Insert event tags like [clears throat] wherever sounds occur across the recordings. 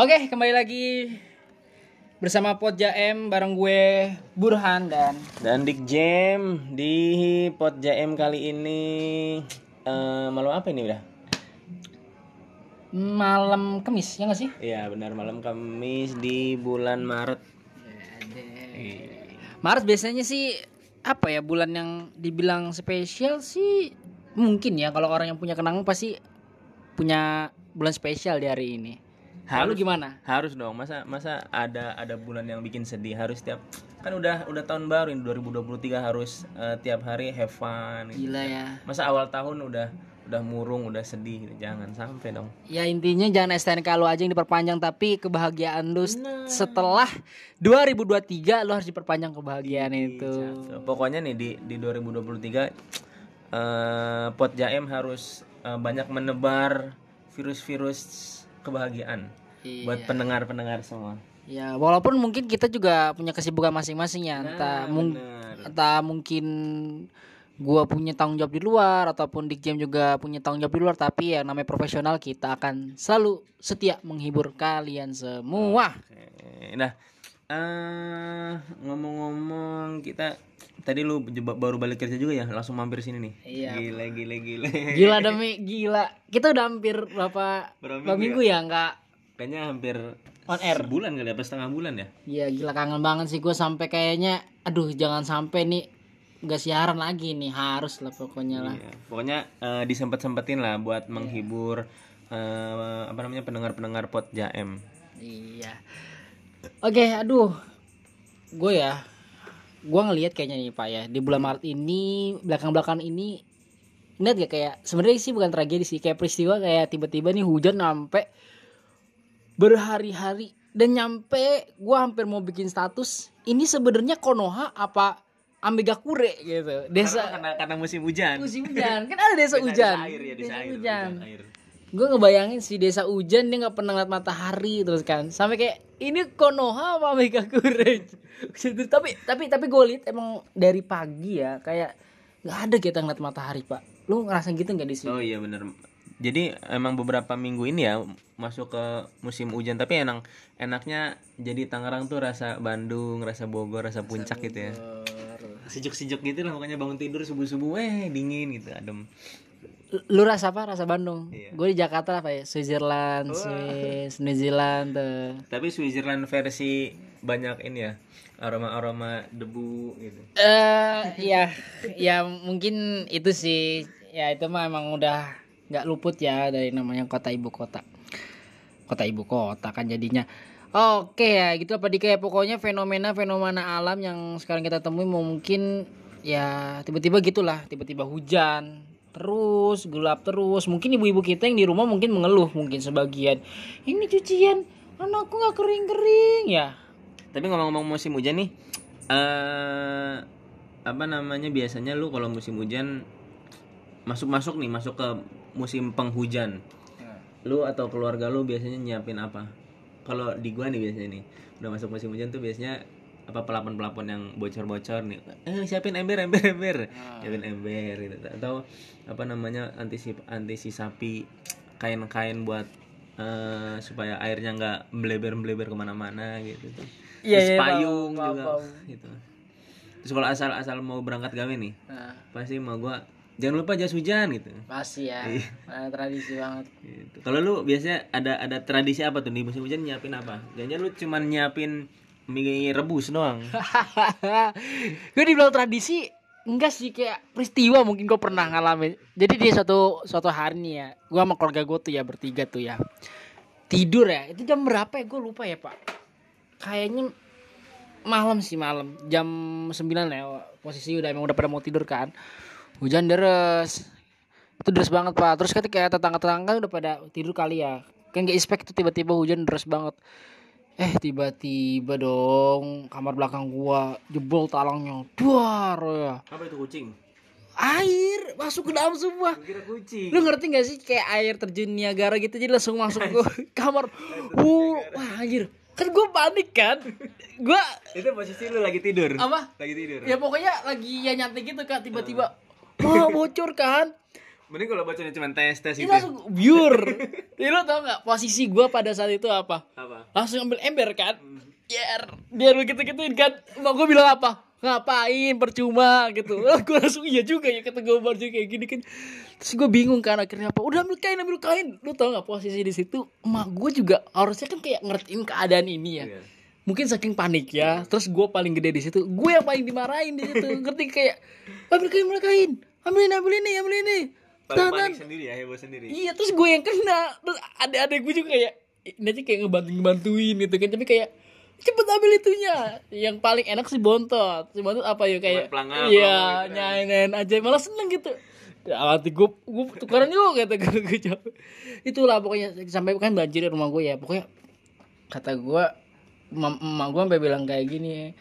Oke, kembali lagi bersama Pot Jaem bareng gue Burhan dan Dan Dik Jam di Pot JM kali ini eh malam apa ini udah? malam Kamis ya nggak sih? Iya benar malam Kamis di bulan Maret. Maret biasanya sih apa ya bulan yang dibilang spesial sih mungkin ya kalau orang yang punya kenangan pasti punya bulan spesial di hari ini. Lalu gimana? Harus dong. Masa masa ada ada bulan yang bikin sedih harus tiap kan udah udah tahun baru ini 2023 harus eh, tiap hari have fun. gitu. Gila ya. Masa awal tahun udah udah murung, udah sedih gitu. Jangan sampai dong. Ya intinya jangan STNK lu aja yang diperpanjang tapi kebahagiaan lu s- setelah 2023 lu harus diperpanjang kebahagiaan itu. So, pokoknya nih di di 2023 eh Pot Jaem harus eh, banyak menebar virus-virus kebahagiaan Iya. buat pendengar-pendengar semua. Ya walaupun mungkin kita juga punya kesibukan masing-masing ya. Entah mung- entah mungkin gua punya tanggung jawab di luar ataupun Dik Jam juga punya tanggung jawab di luar tapi ya namanya profesional kita akan selalu setia menghibur kalian semua. Oke, Nah, eh ngomong-ngomong kita tadi lu baru balik kerja juga ya, langsung mampir sini nih. Iya. Gila gila gila. Gila demi gila. Kita udah hampir berapa Berapa minggu ya enggak Kayaknya hampir On air. Sebulan kali apa setengah bulan ya? Iya gila kangen banget sih gue sampai kayaknya aduh jangan sampai nih gak siaran lagi nih harus lah pokoknya lah. Iya. Pokoknya eh, disempet-sempetin lah buat menghibur eh, apa namanya pendengar-pendengar pot Jaem. Iya. Oke, aduh. Gue ya gue ngelihat kayaknya nih Pak ya di bulan Maret ini belakang-belakang ini lihat gak kayak sebenarnya sih bukan tragedi sih kayak peristiwa kayak tiba-tiba nih hujan sampai berhari-hari dan nyampe gua hampir mau bikin status ini sebenarnya Konoha apa Ambegakure gitu desa karena karena musim hujan. musim hujan kan ada desa hujan air ya, desa, air, hujan desa air. Gue ngebayangin si desa hujan dia nggak pernah ngeliat matahari terus kan sampai kayak ini Konoha apa Megakure Gitu. tapi tapi tapi gue liat emang dari pagi ya kayak nggak ada kita ngeliat matahari pak lu ngerasa gitu nggak di sini Oh iya bener Jadi emang beberapa minggu ini ya masuk ke musim hujan tapi enak enaknya jadi Tangerang tuh rasa Bandung, rasa Bogor, rasa puncak gitu ya. Sejuk-sejuk gitu lah makanya bangun tidur subuh-subuh eh dingin gitu adem. Lu rasa apa? Rasa Bandung? Iya. gue di Jakarta apa ya? Switzerland Swiss New Zealand tuh Tapi Switzerland versi banyak ini ya aroma-aroma debu gitu. eh ya ya mungkin itu sih. Ya itu mah emang udah nggak luput ya dari namanya kota ibu kota. Kota ibu kota kan jadinya. Oke ya gitu apa di kayak pokoknya fenomena fenomena alam yang sekarang kita temui mungkin ya tiba-tiba gitulah tiba-tiba hujan terus gelap terus. Mungkin ibu-ibu kita yang di rumah mungkin mengeluh mungkin sebagian. Ini cucian anakku nggak kering-kering? Ya. Tapi ngomong-ngomong musim hujan nih eh apa namanya biasanya lu kalau musim hujan masuk-masuk nih masuk ke musim penghujan. Lu atau keluarga lu biasanya nyiapin apa? Kalau di gua nih biasanya nih udah masuk musim hujan tuh biasanya apa pelapon-pelapon yang bocor-bocor nih. Eh siapin ember ember ember. Siapin ember gitu. Atau apa namanya antisip antisi sapi kain-kain buat eh, supaya airnya nggak melebar-melebar ke mana-mana gitu tuh. Iya, Terus iya, payung paham, juga paham. gitu. Terus kalau asal-asal mau berangkat gawe nih, nah, pasti mau gua jangan lupa jas hujan gitu. pasti ya Nah, tradisi banget Gitu. Kalau lu biasanya ada ada tradisi apa tuh di musim hujan nyiapin apa? Jangan lu cuman nyiapin mie rebus doang. [laughs] gue dibilang tradisi enggak sih kayak peristiwa mungkin gue pernah ngalamin. Jadi di suatu suatu hari nih ya gue sama keluarga gue tuh ya bertiga tuh ya tidur ya. Itu jam berapa ya? Gue lupa ya pak. Kayaknya malam sih malam. Jam 9 ya posisi udah emang udah pada mau tidur kan. Hujan deres. Itu deres banget pak. Terus ketika tetangga-tetangga udah pada tidur kali ya. Kan gak expect tuh tiba-tiba hujan deres banget eh tiba-tiba dong kamar belakang gua jebol talangnya. Duar ya. Apa itu kucing? air masuk ke dalam semua. Kira kucing. lu ngerti gak sih kayak air terjun Niagara gitu jadi langsung masuk ke [laughs] kamar. Uh wah anjir. Kan gue panik kan? Gue Itu posisi lu lagi tidur. apa? Lagi tidur. ya pokoknya lagi ya nyantai gitu kan tiba-tiba. Wah bocor kan Mending kalau bacanya cuma tes tes Itu gitu. langsung biur. Jadi [laughs] lo tau gak posisi gue pada saat itu apa? Apa? Langsung ambil ember kan? Biar biar begitu gituin kan. Mak gue bilang apa? Ngapain percuma gitu. [laughs] gue langsung iya juga ya kata gue baru kayak gini kan. Terus gue bingung kan akhirnya apa? Udah ambil kain ambil kain. Lo tau gak posisi di situ? Emak gue juga harusnya kan kayak ngertiin keadaan ini ya. Iya. Mungkin saking panik ya. Terus gue paling gede di situ. Gue yang paling dimarahin di situ. [laughs] Ngerti kayak ambil kain ambil kain. Ambil ini ambil ini ambil ini. Panik sendiri ya, heboh sendiri. Iya terus gue yang kena. Terus adik-adik gue juga kayak aja kayak ngebantu-ngebantuin gitu kan. Tapi kayak cepet ambil itunya. Yang paling enak sih bontot. Si bontot apa ya kayak Iya gitu kan. nyain aja. Malah seneng gitu. Ya, hati gue, gue tukaran yuk kata gue, gue jawab. Itulah pokoknya sampai kan banjir di rumah gue ya. Pokoknya kata gue emak gue sampai bilang kayak gini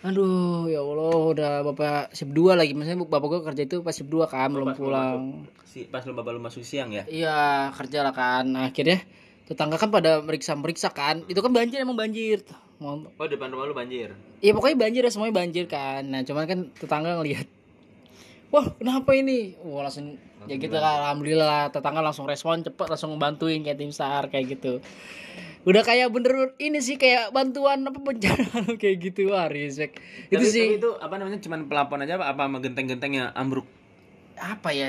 aduh ya allah udah bapak sip dua lagi. Maksudnya bapak gue kerja itu pas sip dua kan belum Pas lu pulang. Si, pas lu bapak lu masuk siang ya? Iya kerja lah kan. Nah, akhirnya tetangga kan pada meriksa meriksa kan. Itu kan banjir emang banjir. Mau- Oh, depan rumah lu banjir. Iya pokoknya banjir ya semuanya banjir kan. Nah cuman kan tetangga ngelihat wah kenapa ini? Wah langsung ya gitu kan alhamdulillah tetangga langsung respon cepet langsung bantuin kayak tim sar kayak gitu udah kayak bener ini sih kayak bantuan apa bencana [laughs] kayak gitu wah respect itu Tapi- sih tapi itu apa namanya cuman pelapon aja apa apa sama genteng-gentengnya ambruk. apa ya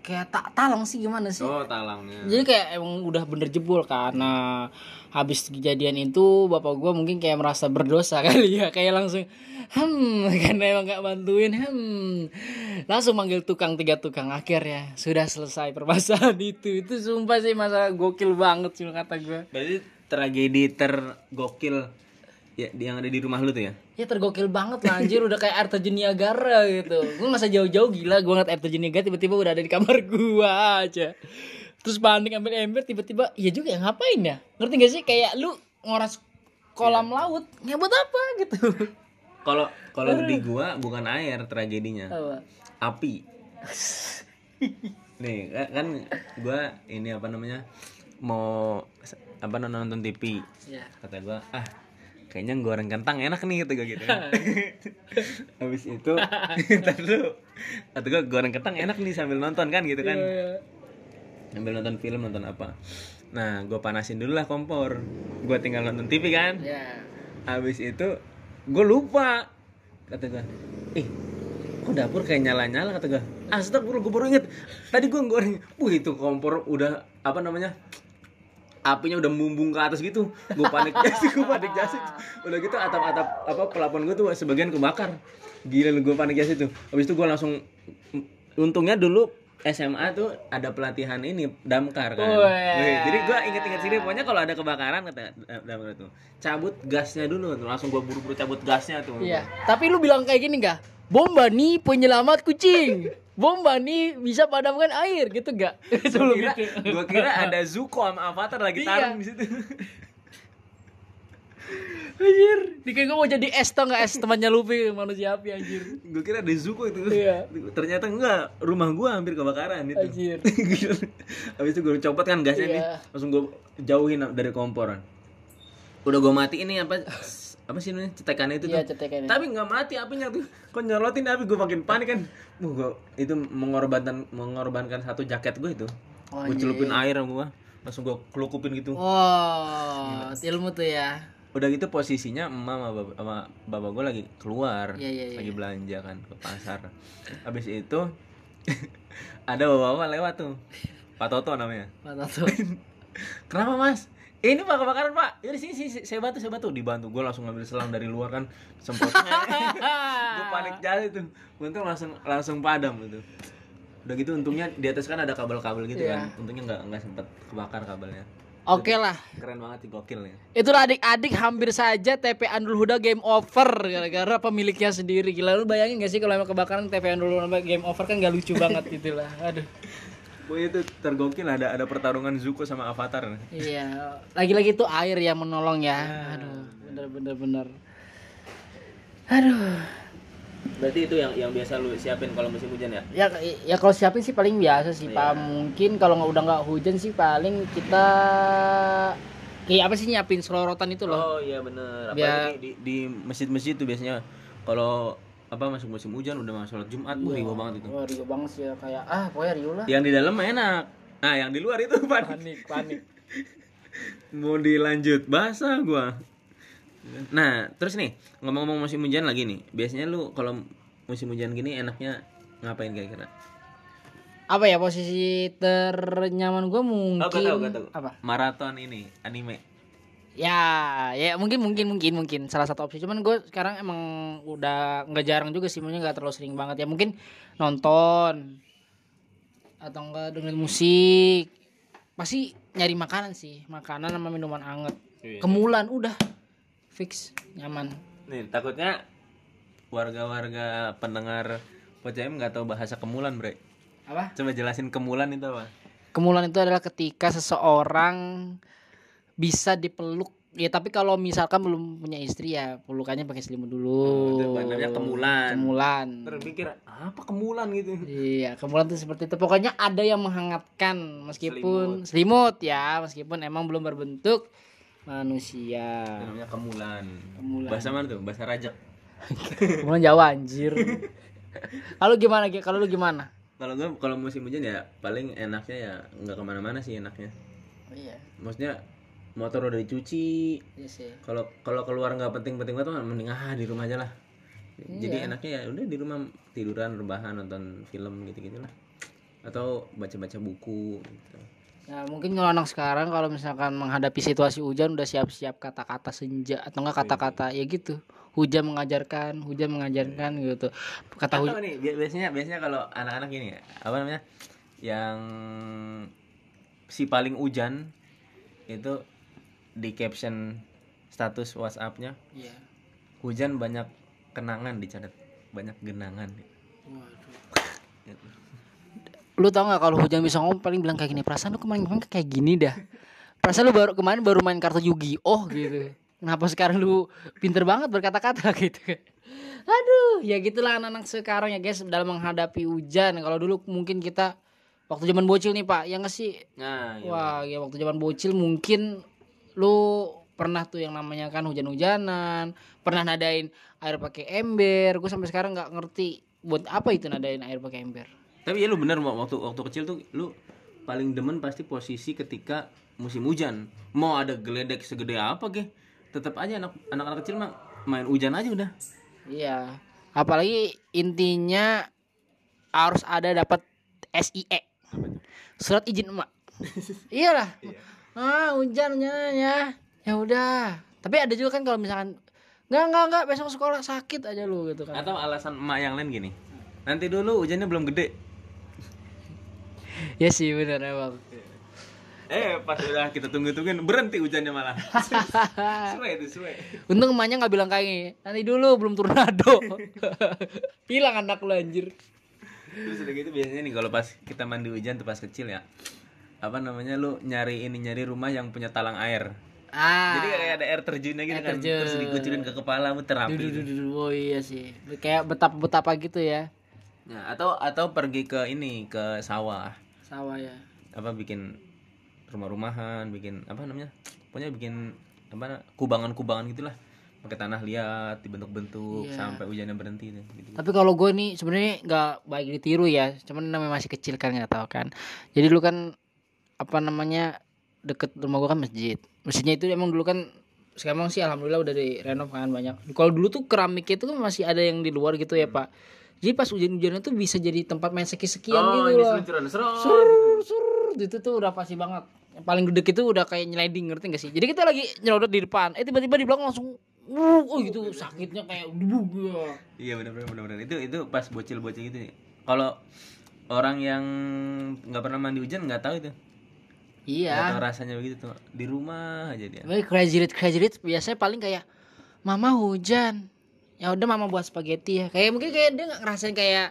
kayak tak talang sih gimana sih Oh, talangnya. Jadi kayak emang udah bener jebol. Nah, habis kejadian itu bapak gua mungkin kayak merasa berdosa [laughs] kali ya, kayak langsung hmm [laughs] karena emang gak bantuin hmm langsung manggil tukang tiga tukang akhirnya sudah selesai permasalahan itu itu sumpah sih masa gokil banget sih kata gua Berarti tragedi tergokil ya yang ada di rumah lu tuh ya? ya tergokil banget lah anjir. Udah kayak air terjun Niagara gitu. Gue usah jauh-jauh gila gue ngeliat air terjun Niagara tiba-tiba udah ada di kamar [laughs] gua aja. Terus panik ambil ember tiba-tiba iya juga ya ngapain ya? Ngerti gak sih? Kayak lu ngoras kolam laut ya buat apa? gitu. Kalau kalau di gua bukan air tragedinya, apa? Api. [laughs] Nih, ka- kan gua ini apa namanya? mau apa nonton TV. ya Kata gua, ah kayaknya goreng kentang enak nih kata gua gitu. [laughs] Habis itu [laughs] ntar dulu kata gua goreng kentang enak nih sambil nonton kan gitu kan. Sambil nonton film nonton apa. Nah, gua panasin dulu lah kompor. Gua tinggal nonton TV kan. ya Habis itu gue lupa kata gue, eh kok dapur kayak nyala-nyala kata gue. Astagfirullah gue baru inget tadi gue goreng, wah itu kompor udah apa namanya apinya udah mumbung ke atas gitu. Gue panik [laughs] jasi gue panik jasi. Udah gitu atap-atap apa pelapon gue tuh sebagian kebakar. Gila gue panik jasi tuh. Habis itu gue langsung untungnya dulu SMA tuh ada pelatihan ini damkar kan. Wih, jadi gue inget-inget sini pokoknya kalau ada kebakaran kata damkar tuh cabut gasnya dulu tuh langsung gue buru-buru cabut gasnya tuh. Iya. Tapi lu bilang kayak gini gak bomba nih penyelamat kucing. Bomba nih bisa padamkan air gitu gak itu lu kira, gua kira ada Zuko sama Avatar lagi Iya. tarung di situ anjir. Dikira gue mau jadi es tau gak es temannya Luffy manusia api anjir. Gue kira ada Zuko itu. Iya. ternyata enggak. Rumah gue hampir kebakaran itu. Anjir. [laughs] Habis itu gue copot kan gasnya nih. Iya. langsung gue jauhin dari kompor udah gue mati ini apa apa sih namanya cetekannya itu Iya, tuh. cetekannya. tapi nggak mati apinya tuh. Kok nyolotin api? Gue makin panik kan. Gua, itu mengorbankan mengorbankan satu jaket gue itu. Oh, gue celupin air sama gue langsung gue kelukupin gitu. Oh, ilmu tuh ya. Udah gitu posisinya emak sama bapak, sama bapak gue lagi keluar Iya, iya, iya. lagi belanja kan ke pasar. Habis itu [laughs] ada bapak-bapak lewat tuh. Pak Toto namanya. Mata tuh. [laughs] kenapa mas? Ini pak kebakaran pak. Ya sini sini. Saya bantu saya bantu dibantu. Gue langsung ngambil selang dari luar kan. Semprotnya [laughs] gue panik jali tuh. Untung langsung langsung padam gitu. Udah gitu untungnya di atas kan ada kabel-kabel gitu Iya. kan. Untungnya nggak nggak sempet kebakar kabelnya Oke lah. keren banget sih gokil ya Itulah adik-adik hampir saja TP Andul Huda game over gara-gara pemiliknya sendiri. Gila lu bayangin gak sih kalau emang kebakaran TP Andul Huda game over kan gak lucu [laughs] banget gitu lah. Aduh. Pokoknya itu tergokil ada ada pertarungan Zuko sama Avatar. Iya, lagi-lagi itu air yang menolong ya. Aduh, bener-bener bener. Aduh. Berarti itu yang yang biasa lu siapin kalau musim hujan ya? Ya ya kalau siapin sih paling biasa sih, Pak. Mungkin kalau nggak udah nggak hujan sih paling kita kayak apa sih nyiapin selorotan itu loh. Oh iya bener. Biar- Apalagi di, di masjid-masjid tuh biasanya kalau apa masuk musim hujan udah mau sholat Jumat bu riwa banget itu. Wah, Rio banget sih ya kayak ah pokoknya Rio lah. Yang di dalam enak. Nah, yang di luar itu [laughs] panik. Panik, panik. [laughs] Mau dilanjut basah gua. Nah, terus nih, ngomong-ngomong musim hujan lagi nih. Biasanya lu kalau musim hujan gini enaknya ngapain kira-kira? Apa ya posisi ternyaman gue mungkin Oh, gak tau, gak tau. apa? Maraton ini, anime. Ya, ya mungkin mungkin mungkin mungkin salah satu opsi. Cuman gue sekarang emang udah nggak jarang juga sih, maksudnya nggak terlalu sering banget ya. Mungkin nonton atau enggak dengerin musik. Pasti nyari makanan sih, makanan sama minuman anget. Iya. Kemulan udah fix nyaman. Nih, takutnya warga-warga pendengar PCM nggak tahu bahasa kemulan, Bre. Apa? Coba jelasin kemulan itu apa? Kemulan itu adalah ketika seseorang bisa dipeluk. Ya tapi kalau misalkan belum punya istri ya pelukannya pakai selimut dulu. Oh, itu namanya kemulan. Kemulan. Terpikir apa kemulan gitu? Iya, kemulan tuh seperti itu. Pokoknya ada yang menghangatkan meskipun selimut, ya, meskipun emang belum berbentuk manusia. Itu namanya kemulan. Kemulan. Bahasa mana tuh? Bahasa rajak. [laughs] Kemulan Jawa anjir. [laughs] Kalau gimana? Kalau lu gimana? Kalau gue kalau musim hujan ya paling enaknya ya nggak ke mana-mana sih enaknya. Oh iya. Maksudnya motor udah dicuci. Iya sih. Kalau kalau keluar nggak penting-penting banget mending ah di rumah aja lah. Jadi Iya. enaknya ya udah di rumah tiduran rebahan nonton film gitu-gitu lah. Atau baca-baca buku gitu. Ya mungkin kalau anak sekarang kalau misalkan menghadapi situasi hujan udah siap-siap kata-kata senja atau enggak kata-kata ya gitu. Hujan mengajarkan, hujan mengajarkan gitu. Kata hujan nih biasanya biasanya kalau anak-anak ini ya, apa namanya? Yang si paling hujan itu di caption status WhatsApp-nya Iya. hujan banyak kenangan dicatat banyak genangan Lu tau nggak kalau hujan bisa ngomong paling bilang kayak gini, perasaan lu kemarin-kemarin kayak gini dah. Perasaan lu baru kemarin baru main kartu Yugi. Oh gitu. Kenapa sekarang lu pinter banget berkata-kata [laughs] gitu kan. Aduh, ya gitulah anak-anak sekarang ya guys dalam menghadapi hujan. Kalau dulu mungkin kita waktu zaman bocil nih Pak, ya nggak sih? nah iya. Wah, ya waktu zaman bocil mungkin lu pernah tuh yang namanya kan hujan-hujanan, pernah nadain air pakai ember. Gue sampai sekarang nggak ngerti buat apa itu nadain air pakai ember. Tapi ya lu bener waktu waktu kecil tuh lu paling demen pasti posisi ketika musim hujan mau ada geledek segede apa ke tetap aja anak anak-anak kecil mah main hujan aja udah Iya. Apalagi intinya harus ada dapat SIE. Surat izin emak. [laughs] Iyalah. Ah, hujan ya ya. Ya udah. Tapi ada juga kan kalau misalkan nggak nggak nggak besok sekolah sakit aja lu gitu kan. atau alasan emak yang lain gini nanti dulu hujannya belum gede [laughs] Ya sih benar emang. eh pas udah kita tunggu-tungguin berhenti hujannya malah [laughs] suwe itu suwe Untung emaknya nggak bilang kayak gini. Nanti dulu belum tornado. [laughs] Hilang anak lu anjir. terus udah gitu biasanya nih kalau pas kita mandi hujan tuh pas kecil ya apa namanya lu nyari ini nyari rumah yang punya talang air Ah. jadi kayak ada air terjunnya gitu Air kan terjun. terus dikucurin ke kepala mu terapi Duh, duh, itu. duh, duh, duh. Oh iya sih. Kayak betapa-betapa gitu ya. Nah, atau atau pergi ke ini ke sawah Sawah ya. apa bikin rumah-rumahan bikin apa namanya pokoknya bikin apa kubangan-kubangan gitulah pakai tanah liat dibentuk-bentuk Iya. sampai hujannya berhenti gitu. Tapi kalau gue nih sebenarnya nggak baik ditiru ya, cuman namanya masih kecil kan nggak tahu kan. Jadi lu kan apa namanya deket rumah gue kan masjid. Masjidnya itu emang dulu kan sekarang sih alhamdulillah udah direnov kan banyak. Kalau dulu tuh keramiknya itu kan masih ada yang di luar gitu ya pak. Jadi pas hujan-hujannya tuh bisa jadi tempat main seki-sekian gitu ini loh. seluncuran serot. Sur, sur, itu tuh udah pasti banget. Yang paling gede itu udah kayak nyeliding ngerti gak sih? Jadi kita lagi nyelodot di depan, eh tiba-tiba di belakang langsung, uh, oh gitu sakitnya kayak debu ya. Iya benar-benar benar-benar itu itu pas bocil-bocil gitu nih. Kalau orang yang nggak pernah mandi hujan nggak tahu itu. Iya. tahu rasanya begitu tuh. Di rumah aja dia. Crazy rich crazy rich biasanya paling kayak mama hujan. Ya udah mama buat spaghetti ya. Kayak mungkin kayak dia nggak ngerasain kayak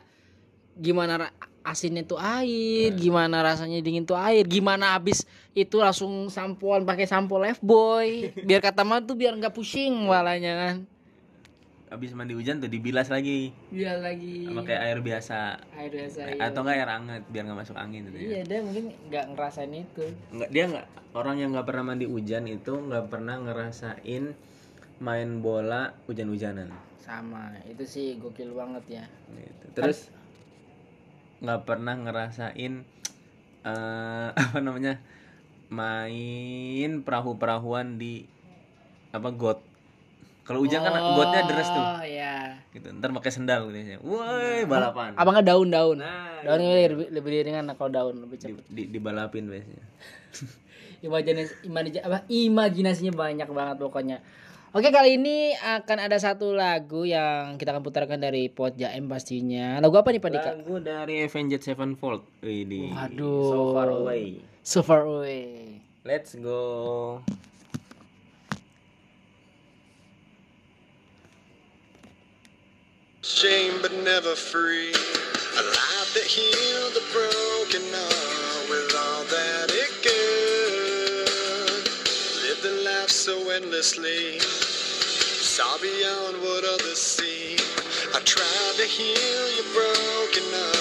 gimana asinnya tuh air, gimana rasanya dingin tuh air, gimana abis itu langsung sampoan pakai sampo life boy. Biar kata mama tuh biar nggak pusing walanya kan. Habis mandi hujan tuh dibilas lagi Biar lagi sama kayak air biasa air biasa. iya. atau enggak air hangat biar nggak masuk angin gitu ya. Iya dia mungkin nggak ngerasain itu. Nggak dia nggak orang yang nggak pernah mandi hujan itu nggak pernah ngerasain main bola hujan-hujanan. Sama itu sih gokil banget ya Gitu. Terus nggak pernah ngerasain eh [laughs] apa namanya main perahu-perahuan di apa got. Kalau hujan kan gotnya deres tuh. oh iya Gitu. Ntar pakai sendal gitu ya. Woi, balapan. abangnya daun daun Nah, daun ini lebih, lebih ringan kalau daun lebih di, cepat di, dibalapin biasanya. [laughs] imajinasi imajinasi apa imajinasinya banyak banget pokoknya Oke kali ini akan ada satu lagu yang kita akan putarkan dari Pot Jaem pastinya. Lagu apa nih Pak Dika? Lagu dari Avenged Sevenfold. Wih, Waduh. So far away. So far away. Let's go. Shame but never free. A life that healed the broken heart so endlessly. Saw beyond what others see. I tried to heal your broken heart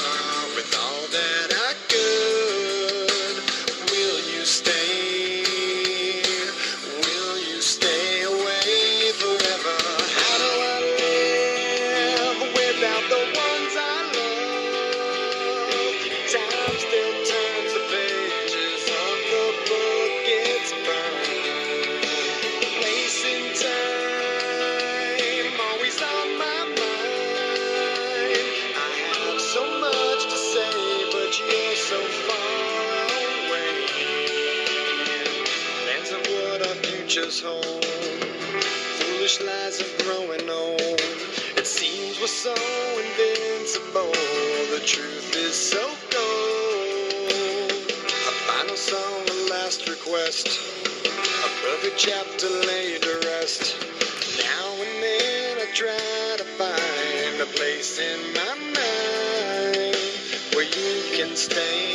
futures hold. Foolish lies are growing old. It seems we're so invincible. The truth is so cold. A final song, a last request. A perfect chapter laid to rest. Now and then I try to find a place in my mind where you can stay.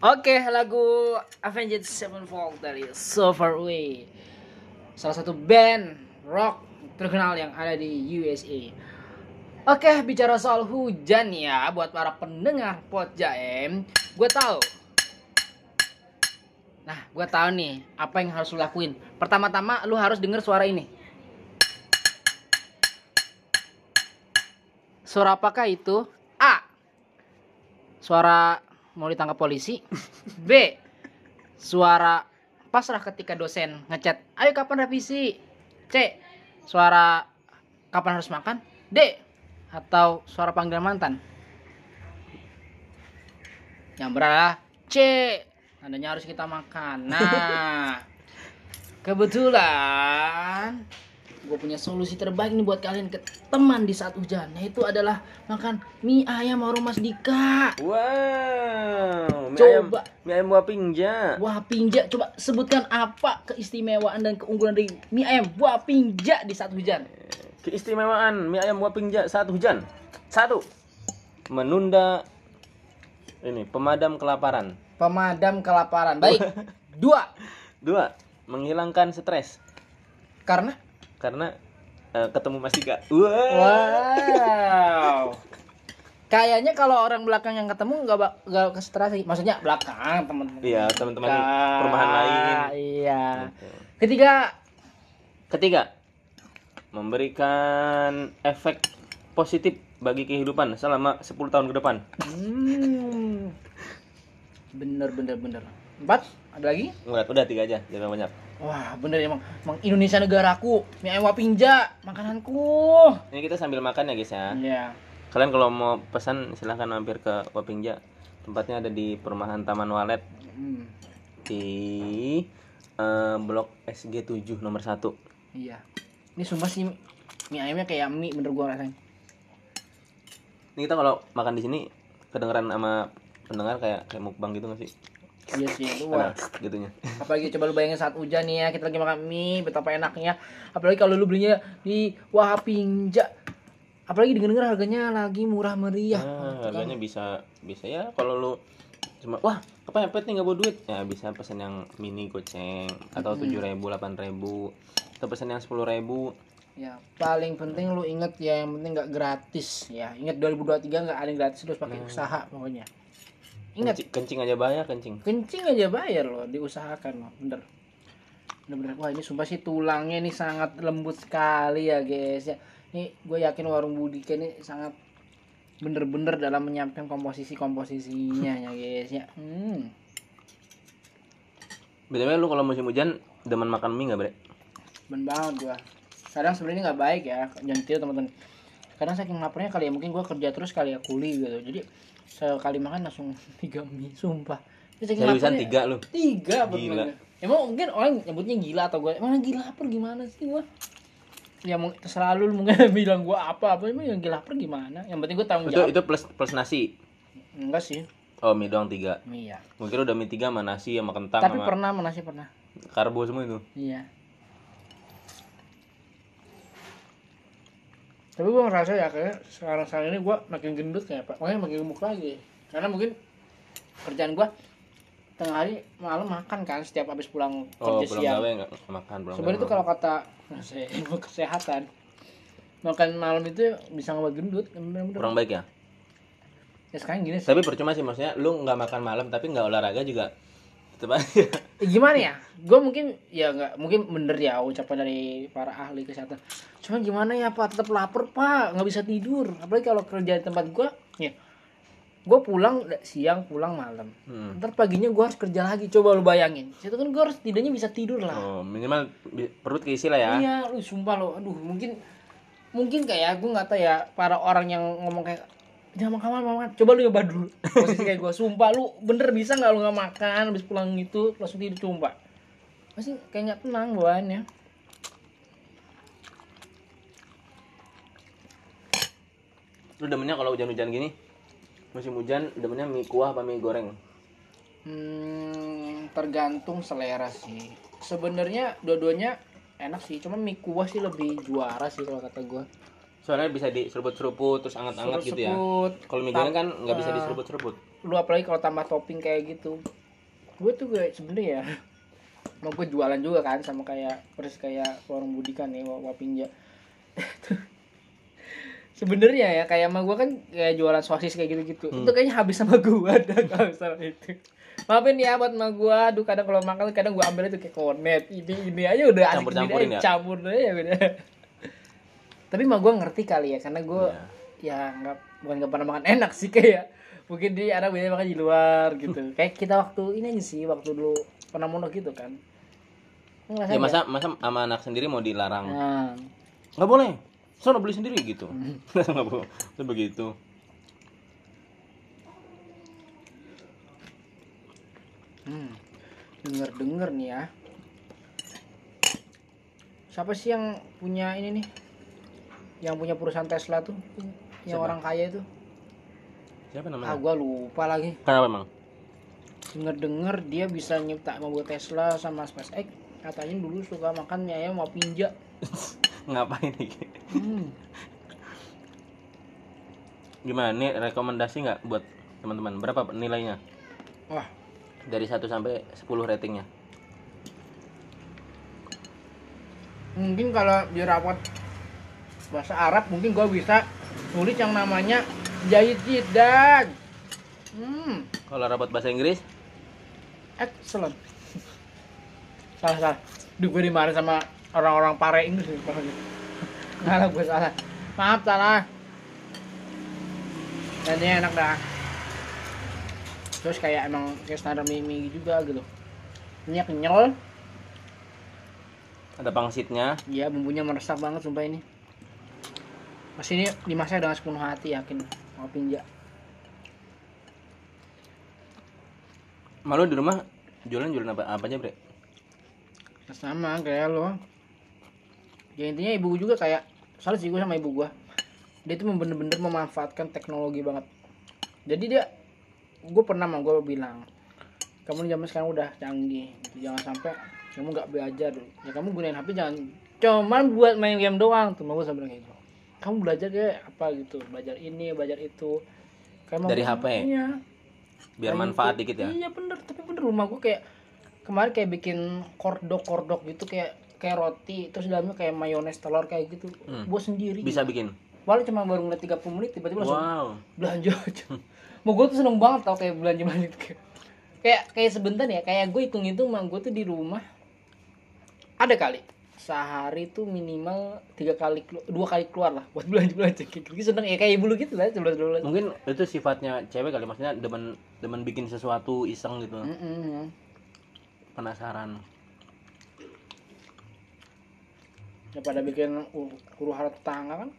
Oke, lagu Avenged Sevenfold dari So Far Away. Salah satu band rock terkenal yang ada di USA. Oke, bicara soal hujan ya buat para pendengar Pot Jaem, gue tahu. Nah, gue tahu nih apa yang harus lu lakuin. Pertama-tama lu harus denger suara ini. Suara apakah itu? A. Suara mau ditangkap polisi. [laughs] B. Suara pasrah ketika dosen ngechat, "Ayo kapan revisi?" C. Suara kapan harus makan? D. Atau suara panggilan mantan? Yang berat C. Tandanya harus kita makan. Nah, [laughs] kebetulan gue punya solusi terbaik nih buat kalian ke teman di saat hujan. Yaitu adalah makan mie ayam warung Mas Dika. Wow, mie ayam, Coba. mie ayam buah pinja. Wah pinja, coba sebutkan apa keistimewaan dan keunggulan dari mie ayam buah pinja di saat hujan. Keistimewaan mie ayam buah pinja saat hujan. Satu, menunda ini pemadam kelaparan. Pemadam kelaparan. Baik. [laughs] Dua. Dua, menghilangkan stres Karena karena eh, ketemu Mas Dika. Wow. wow. Kayaknya kalau orang belakang yang ketemu nggak nggak kestrasi. Maksudnya belakang teman-teman. Iya, teman-teman di Ka- perumahan lain. Iya. Gitu. Ketiga, Ketiga, memberikan efek positif bagi kehidupan selama 10 tahun ke depan. hmm, bener bener bener. Empat, ada lagi? Enggak, udah tiga aja, jangan banyak. Wah, bener emang, emang Indonesia negaraku, mie ayam wapinja, makananku. Ini kita sambil makan ya guys ya. Iya. Kalian kalau mau pesan silahkan mampir ke Wapingja. Tempatnya ada di perumahan Taman Walet Hmm, di eh, blok SG 7 nomor 1. iya. Ini sumpah sih mie ayamnya kayak mie bener gua rasain. Ini kita kalau makan di sini kedengeran sama pendengar kayak kayak mukbang gitu nggak sih? Iya sih, itu wah. Nah, gitunya. Apalagi coba lu bayangin saat hujan nih ya, kita lagi makan mie, betapa enaknya. Apalagi kalau lu belinya di Wahapinja. Apalagi denger-denger harganya lagi murah meriah. Ah, harganya bisa bisa ya kalau lu cuma wah kepepet nih nggak bawa duit ya bisa pesan yang mini goceng atau tujuh ribu delapan ribu atau pesan yang sepuluh ribu Ya, paling penting lu inget ya, yang penting nggak gratis ya. Ingat 2023 nggak ada yang gratis, terus pakai usaha pokoknya. Ingat, kencing, kencing aja bayar kencing kencing aja bayar loh, diusahakan loh, bener. Bener-bener, wah ini sumpah sih tulangnya ini sangat lembut sekali ya guys ya. Ini gue yakin warung Budika ini sangat bener-bener dalam menyampaikan komposisi-komposisinya ya guys ya. Hmm. btw lu kalau musim hujan demen makan mie nggak bre Ben banget gua. Kadang sebenarnya nggak baik ya, jangan tiru teman-teman. Kadang saking laparnya kali ya mungkin gua kerja terus kali ya kuli gitu. Jadi sekali makan langsung [laughs] tiga mie, sumpah. Seriusan tiga lu Tiga Gila. bener. Emang mungkin orang nyebutnya gila atau gue emang gila lapar gimana sih gua? Ya mungkin terserah lu mungkin [laughs] bilang gua apa apa emang yang gila lapar gimana? Yang penting gua tanggung itu jawab. itu plus plus nasi Enggak sih. oh mie doang tiga Iya. mungkin udah mie tiga sama nasi sama kentang Tapi sama pernah mana sih pernah. karbo semua itu Iya. Tapi gue ngerasa ya kayak sekarang sekarang ini gue makin gendut kayak pak, makanya makin gemuk lagi. Karena mungkin kerjaan gue tengah hari malam makan kan setiap habis pulang oh kerja siang. gawe makan belum Sebenarnya itu kalau kata [laughs] saya ilmu kesehatan makan malam itu bisa ngebuat gendut kurang baik ya Ya sekarang gini sih. tapi percuma sih maksudnya lu nggak makan malam tapi nggak olahraga juga Eh, [laughs] gimana ya? Gue mungkin ya nggak mungkin bener ya ucapan dari para ahli kesehatan. Cuman gimana ya pak? Tetap lapar pak, nggak bisa tidur. Apalagi kalau kerja di tempat gue, ya gue pulang siang pulang malam. Hmm. Ntar paginya gue harus kerja lagi. Coba lu bayangin. Itu kan gue harus tidaknya bisa tidur lah. oh minimal perut keisi lah ya Iya, lu sumpah lo. Aduh, mungkin mungkin kayak gue nggak tahu ya para orang yang ngomong kayak jangan makan makan, makan. Coba lu coba dulu. [laughs] Posisi kayak gue, sumpah lu bener bisa nggak lu nggak makan habis pulang itu langsung tidur sumpah. Pasti kayak nggak tenang bawaannya. lu demennya kalau hujan-hujan gini musim hujan demennya mie kuah apa mie goreng Hmm, tergantung selera sih. Sebenarnya dua-duanya enak sih, cuma mie kuah sih lebih juara sih kalau kata gue. Soalnya bisa diseruput-seruput terus anget-anget gitu ya. Kalau mie goreng kan nggak bisa Ah. diseruput-seruput. Lu apalagi kalau tambah topping kayak gitu. Gue tuh gue sebenernya ya [laughs] mau gue jualan juga kan sama kayak persis kayak warung Budi kan nih Wap- Wapinja [laughs] sebenarnya ya kayak sama gue kan kayak jualan sosis kayak gitu gitu Hmm. itu kayaknya habis sama gue [laughs] dah kalau misalnya itu. Maafin ya buat sama gue aduh kadang kalau makan kadang gue ambil itu kayak kornet. Ini ini aja udah asik Campur-campurin sendiri ya? campur aja udah tapi mah gue ngerti kali ya karena gue Iya. ya nggak bukan nggak pernah makan enak sih [laughs] kayak mungkin di anak biasanya makan di luar gitu. [laughs] Kayak kita waktu ini aja sih waktu dulu pernah mondok gitu kan. Ngerasain ya masa masa sama anak sendiri mau dilarang? Nah, nggak boleh. Soalnya beli sendiri gitu. [laughs] Nggak boleh. Itu begitu. Hmm. Denger denger nih ya. Siapa sih yang punya ini nih? Yang punya perusahaan Tesla tuh? Yang Siapa? orang kaya itu? Siapa Ah, namanya? gua lupa lagi. Kenapa emang? Denger denger dia bisa nyipta mobil Tesla sama SpaceX. Katanya dulu suka makan mie ayam mau pinja. [laughs] Ngapain nih? Hmm. Gimana nih rekomendasi nggak buat teman-teman? Berapa nilainya? Wah, Dari 1 sampai 10 ratingnya. mungkin kalau di rapat bahasa Arab mungkin gua bisa nulis yang namanya Jahit Jidan. Hmm, Kalau rapat bahasa Inggris, excellent. [laughs] salah salah. Duh gue dimarahin sama orang-orang pare Inggris nih, kalau [laughs] gitu. Nggak lah gue salah. Maaf salah. Dan ini enak dah. Terus kayak emang kayak standar mie mie juga gitu. Ini kenyal, ada pangsitnya. Iya bumbunya meresap banget sumpah ini. Pas ini dimasak dengan sepenuh hati yakin mau pinja. Malu di rumah jualan jualan apa apa aja, Bre? Sama kayak lo. Ya intinya ibu juga kayak salah sih gue sama ibu gue. Dia tuh bener-bener memanfaatkan teknologi banget. Jadi dia gue pernah sama gue bilang kamu zaman sekarang udah canggih gitu. jangan sampai kamu nggak belajar ya kamu gunain HP jangan cuman buat main game doang tuh mau gue sampai kayak gitu kamu belajar deh apa gitu belajar ini belajar itu kayak Dari HP? iya Biar Kayak manfaat gitu. dikit ya. Iya bener, tapi bener rumah gue kayak kemarin kayak bikin kordok-kordok gitu kayak kayak roti terus dalamnya kayak mayones telur kayak gitu Hmm. buat sendiri Bisa bikin. Walau cuma baru ngeliat 30 menit tiba-tiba langsung Wow. belanja aja [laughs] mau gue tuh seneng banget tau kayak belanja belanja gitu. kayak kayak kayak sebentar ya kayak gue hitung hitung mah gue tuh di rumah ada kali sehari tuh minimal tiga kali dua kali keluar lah buat [laughs] belanja belanja kayak gitu seneng ya kayak ibu lu gitu lah sebelas sebelas Mungkin itu sifatnya cewek kali maksudnya demen demen bikin sesuatu iseng gitu. Mm-mm. Penasaran. daripada bikin huru hara tetangga kan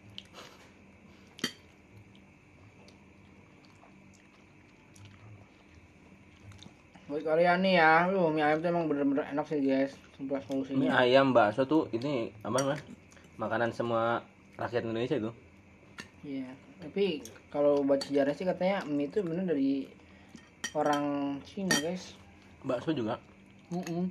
buat kalian nih ya lu mie ayam tuh emang bener-bener enak sih guys sumpah Mie solusinya ayam bakso tuh ini apa namanya? Makanan semua rakyat Indonesia itu. iya tapi kalau baca sejarah sih katanya mie itu bener dari orang Cina guys Bakso juga. Mm-mm.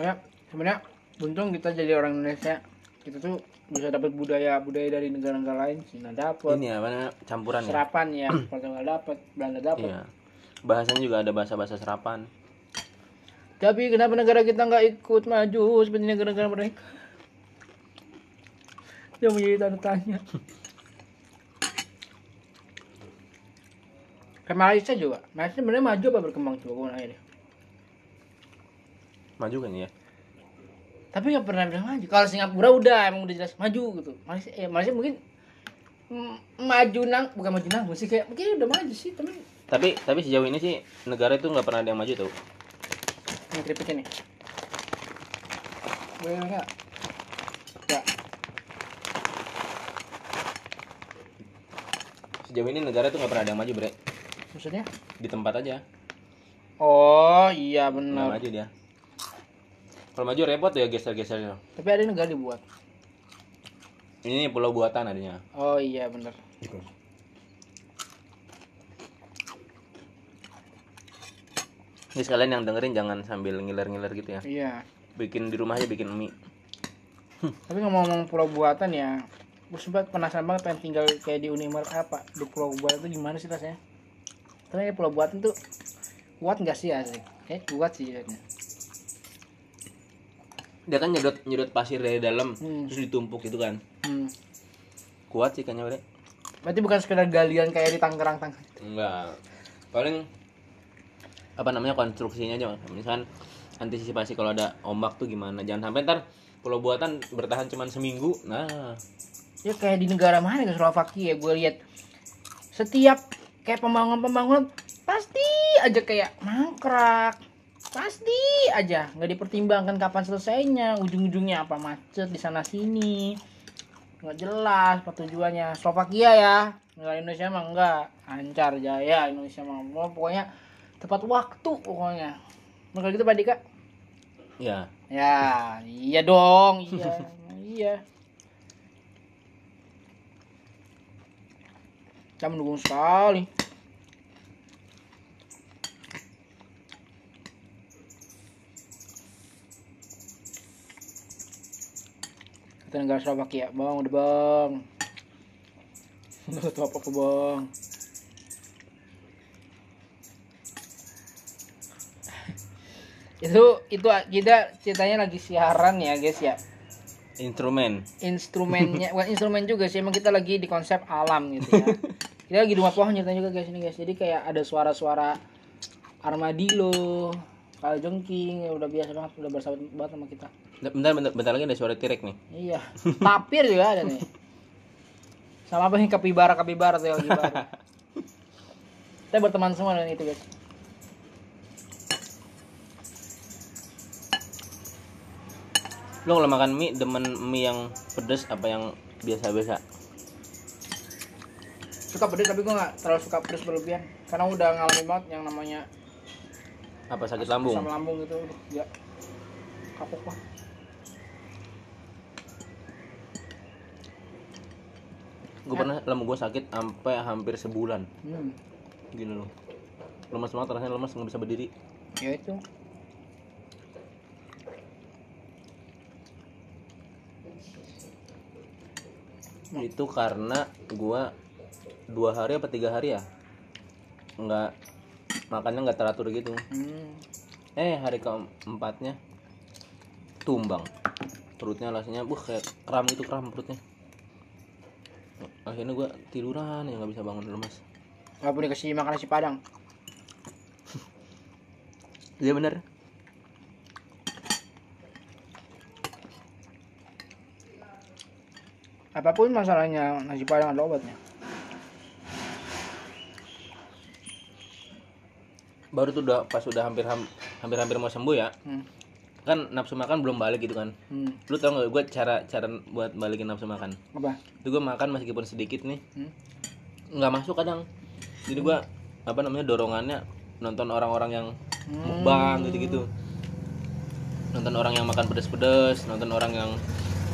Ya, sebenarnya untung kita jadi orang Indonesia. Kita tuh bisa dapat budaya budaya dari negara-negara lain. Cina dapat, Ini apa? Campuran ya. serapan ya, [clears throat] Portugal dapat, Belanda dapat. Iya. Bahasanya juga ada bahasa-bahasa serapan. Tapi kenapa negara kita nggak ikut maju seperti negara-negara mereka? Yang menjadi tanda tanya. Kayak Malaysia juga. Malaysia sebenarnya maju apa berkembang coba gue nanya deh. Maju kan ya? Tapi nggak pernah bilang maju. Kalau Singapura udah emang udah jelas maju gitu. Malaysia, eh, Malaysia mungkin maju nang bukan maju nang sih kayak mungkin udah maju sih tapi Tapi tapi sejauh ini sih negara itu nggak pernah ada yang maju tuh. ini keripiknya nih. Boleh nggak? Nggak. Sejauh ini negara itu nggak pernah ada yang maju bre. Maksudnya? Di tempat aja. Oh iya benar. maju dia. Kalau maju repot ya geser-gesernya. Tapi ada negara dibuat. Ini pulau buatan adanya. Oh iya benar. Ini sekalian yang dengerin jangan sambil ngiler-ngiler gitu ya. Iya. Bikin di rumah aja bikin mie. Tapi ngomong-ngomong pulau buatan ya, gue sempat penasaran banget pengen tinggal kayak di Unimar apa di pulau buatan itu gimana sih rasanya? Ternyata pulau buatan tuh kuat nggak sih asik? Kayak kuat sih kayaknya. Dia kan nyedot nyedot pasir dari dalam Hmm. terus ditumpuk gitu kan. Hmm. Kuat sih kayaknya bre. Berarti bukan sekedar galian kayak di Tangerang Tangerang. Enggak. Paling apa namanya konstruksinya aja misalkan antisipasi kalau ada ombak tuh gimana jangan sampai ntar pulau buatan bertahan cuman seminggu nah Ya kayak di negara mana ke Slovakia gue lihat setiap kayak pembangunan-pembangunan pasti aja kayak mangkrak pasti aja nggak dipertimbangkan kapan selesainya. Ujung-ujungnya apa? Macet di sana sini. Nggak jelas apa tujuannya Slovakia ya. Nggak Indonesia mah enggak lancar jaya Indonesia mah. Wah, pokoknya tepat waktu pokoknya. Kalau gitu Pak Dika ya ya iya dong. [laughs] Iya iya. Kita mendukung sekali kita negara Slovakia bang udah bang nggak tahu apa apa bang itu itu kita ceritanya lagi siaran ya guys ya. Instrumen. Instrumennya [laughs] bukan instrumen juga sih emang kita lagi di konsep alam gitu ya. Kita lagi di rumah pohon ceritanya juga guys ini guys. Jadi kayak ada suara-suara armadillo kalajengking ya udah biasa banget udah bersahabat banget sama kita bentar bentar, bentar lagi ada suara tirek nih. Iya. Tapir juga ada nih. Sama apa nih kapibara kapibara tuh lagi [laughs] kita berteman semua dengan itu guys. Lo kalau makan mie demen mie yang pedes apa yang biasa-biasa? Suka pedes tapi gue nggak terlalu suka pedes berlebihan. Karena udah ngalamin banget yang namanya apa sakit lambung? asam lambung gitu. Ya. Kapok lah gue pernah lambung gue sakit sampai hampir sebulan. Hmm. gini loh. Lemas banget rasanya lemas nggak bisa berdiri. Ya itu. Itu karena gua dua hari apa tiga hari ya nggak makannya nggak teratur gitu. Hmm. eh hari keempatnya tumbang. Perutnya rasanya buh kayak kram gitu kram perutnya akhirnya gua tiduran ya nggak bisa bangun lemas nggak boleh kasih makan nasi padang. Iya bener. Apa pun masalahnya nasi padang ada obatnya. Baru tuh udah pas udah hampir hampir hampir mau sembuh ya. Hmm. Kan nafsu makan belum balik gitu kan. Hmm. lu tau gak gue cara cara buat balikin nafsu makan? Apa? Itu gue makan meskipun sedikit nih. Hmm? nggak masuk kadang. Jadi gua apa namanya dorongannya nonton orang-orang yang Hmm. mukbang gitu-gitu. Nonton orang yang makan pedes-pedes nonton orang yang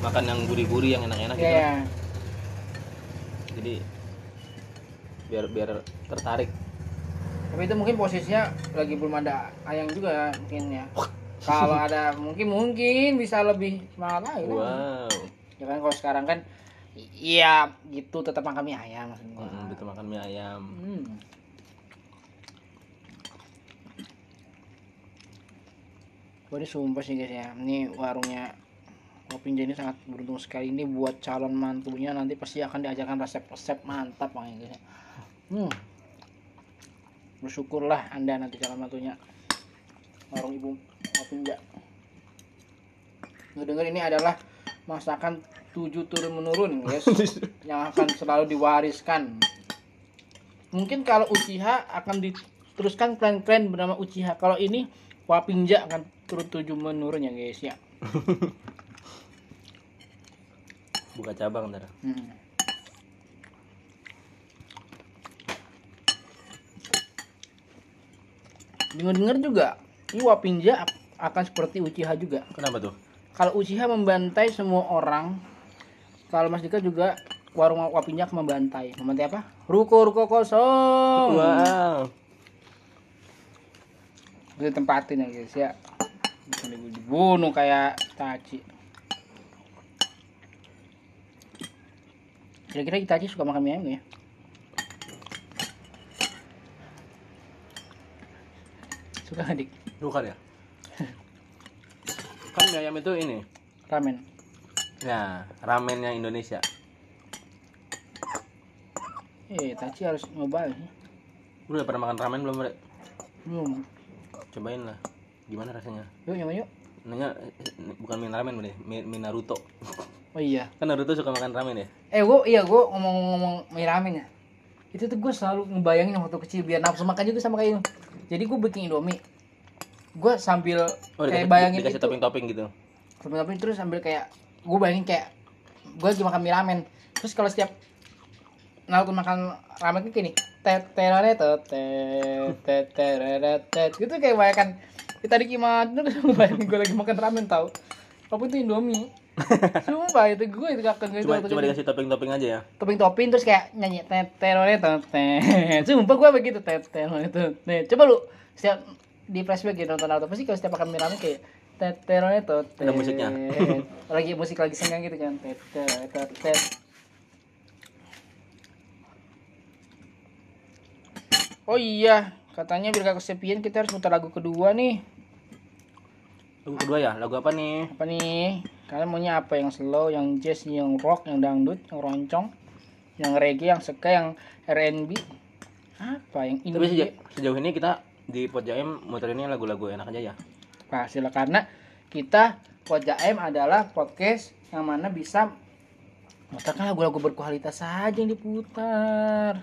makan yang gurih-gurih yang enak-enak ya gitu ya jadi biar biar tertarik. Tapi itu mungkin posisinya lagi belum ada ayang juga ya mungkin ya kalau ada mungkin mungkin bisa lebih semangat lagi kan. wow ya kan kalau sekarang kan iya gitu tetap makan mie ayam maksud gua Mm, betul makan mie ayam hmm. Ini sumpah sih guys ya Ini warungnya Kopinja ini sangat beruntung sekali Ini buat calon mantunya nanti pasti akan diajarkan resep-resep mantap makanya guys ya. hmm. Bersyukurlah anda nanti calon mantunya Warung ibu Kopinja Ngedenger ini adalah masakan tujuh turun menurun guys. [laughs] Yang akan selalu diwariskan. Mungkin kalau Uchiha akan diteruskan klan-klan bernama Uchiha. Kalau ini Wapinja akan turun tujuh menurun ya guys ya. [laughs] Buka cabang ntar. Hmm. dengar-dengar juga ini Wapinja ak- akan seperti Uchiha juga. Kenapa tuh? Kalau Uchiha membantai semua orang kalau Mas Dika juga warung Wapinja membantai. Membantai apa? Ruko-ruko kosong. Wow. Bisa tempatin ya guys ya. Dibunuh kayak Itachi. Kira-kira Itachi suka makan mie ayam ya? Suka nggak dik bukan ya? [laughs] Kan mie ayam itu ini. Ramen. Ya ramennya Indonesia. Eh Itachi harus nyoba ya. Lu udah pernah makan ramen belum Bre? belum. Cobain lah. Gimana rasanya? Yuk nyoba yuk. Nanya eh, bukan mie ramen Bre, mie, mie Naruto. [laughs] Oh iya. Kan Naruto suka makan ramen ya? Eh gua iya gua ngomong-ngomong mie ramen ya. Itu tuh gue selalu ngebayangin waktu kecil biar nafsu makan juga sama kayak lu. Jadi gue bikin indomie gue sambil Oh, kayak dikasih, bayangin dikasih itu. topping-topping gitu. tapi terus sambil kayak gue bayangin kayak gue lagi makan mie ramen. Terus kalau setiap Naruto makan ramen kan gini tet tet tet terare tet. Gitu kayak bayangkan kita di gimana terus gue bayangin gue lagi makan ramen tau. Apa itu Indomie. [laughs] Sumpah itu gue itu kakak gitu Cuma waktu cuma dikasih topping-topping aja ya. topping-topping terus kayak nyanyi tet terore tet tet. Sumpah gue begitu tet terore tet tet. Coba lu setiap di flashback gitu nonton Naruto pasti kalau setiap makan mie ramen kayak tet terore tet Ada musiknya. [laughs] lagi musik lagi senggang gitu kan tet tet tet tet Oh iya, katanya biar gak kesepian kita harus putar lagu kedua nih. Lagu kedua ya, lagu apa nih? Apa nih? Kalian maunya apa? Yang slow, yang jazz, yang rock, yang dangdut, yang roncong, yang reggae, yang ska, yang R&B? Apa? Yang Tapi sejauh, indie? sejauh ini kita di Pot Jaim muterinnya lagu-lagu enak aja ya. Pastilah karena kita Jaim adalah podcast yang mana bisa mutarkan lagu-lagu berkualitas saja yang diputar.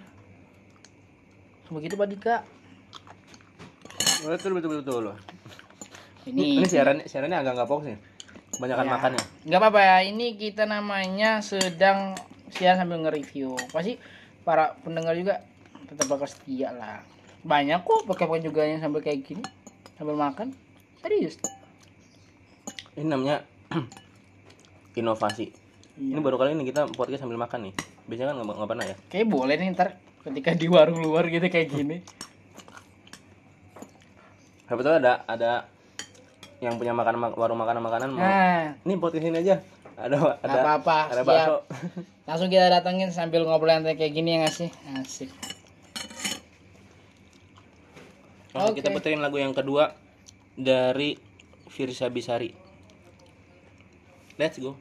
Begitu Pak Dika. Betul betul betul. betul. Ini, Ini siaran siarannya agak nggak fokus nih. Kebanyakan Ya. makan ya. nggak apa-apa ya. Ini kita namanya sedang siaran sambil nge-review. Pasti para pendengar juga tetap bakal setia lah. Banyak kok pakai juga yang sambil kayak gini sambil makan. Serius. Ini namanya [clears throat] inovasi. Ini Iya. baru kali ini kita podcast sambil makan nih. Biasanya kan nggak pernah ya. Kayak boleh nih ntar ketika di warung luar gitu kayak gini. Tahu ada ada yang punya makanan warung makanan makanan mau. Nah, Ini podcast ini aja. Ada ada nggak apa-apa. ada bakso. Langsung kita datengin sambil ngobrol santai kayak gini ya nggak sih? Asik. Oke. kita puterin lagu yang kedua dari Firsa Bisari. Let's go.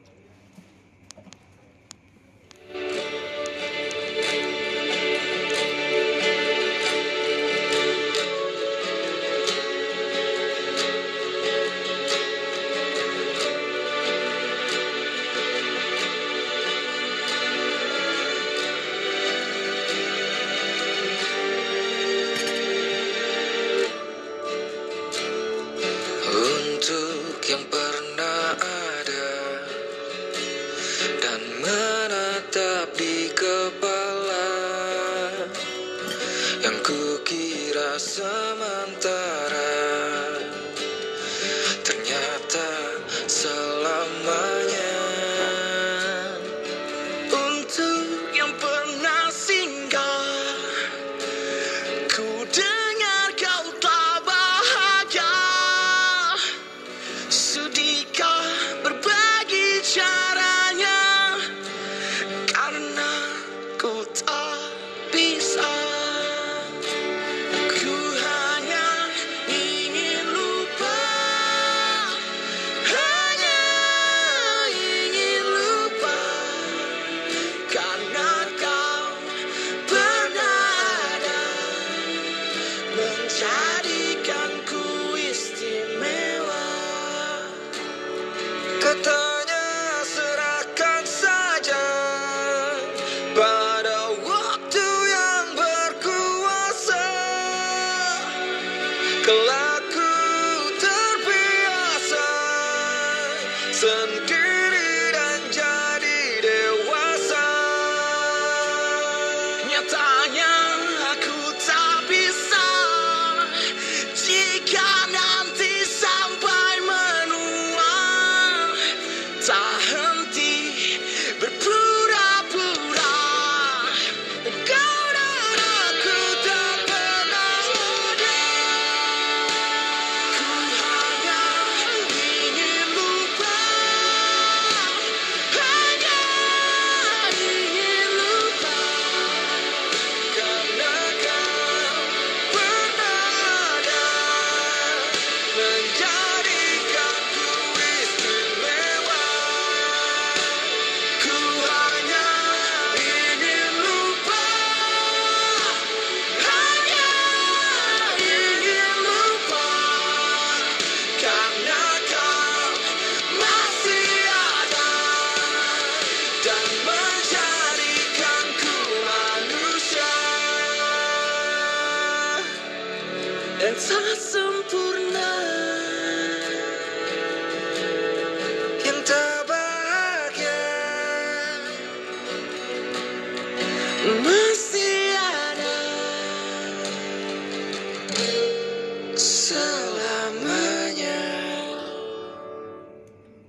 Ku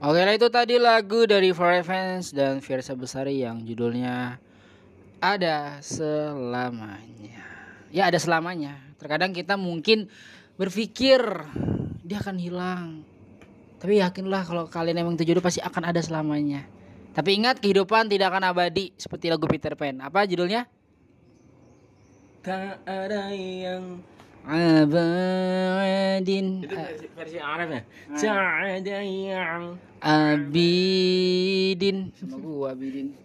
Oke lah itu tadi lagu dari Four Evans dan Fiersa Besari yang judulnya ada selamanya. Ya ada selamanya. Terkadang kita mungkin berpikir dia akan hilang. Tapi yakinlah kalau kalian emang itu jodoh pasti akan ada selamanya. Tapi ingat kehidupan tidak akan abadi seperti lagu Peter Pan. Apa judulnya? Tak ada yang Abadin itu versi, versi Arab ya. Tak ada yang Abidin sama gua Abidin.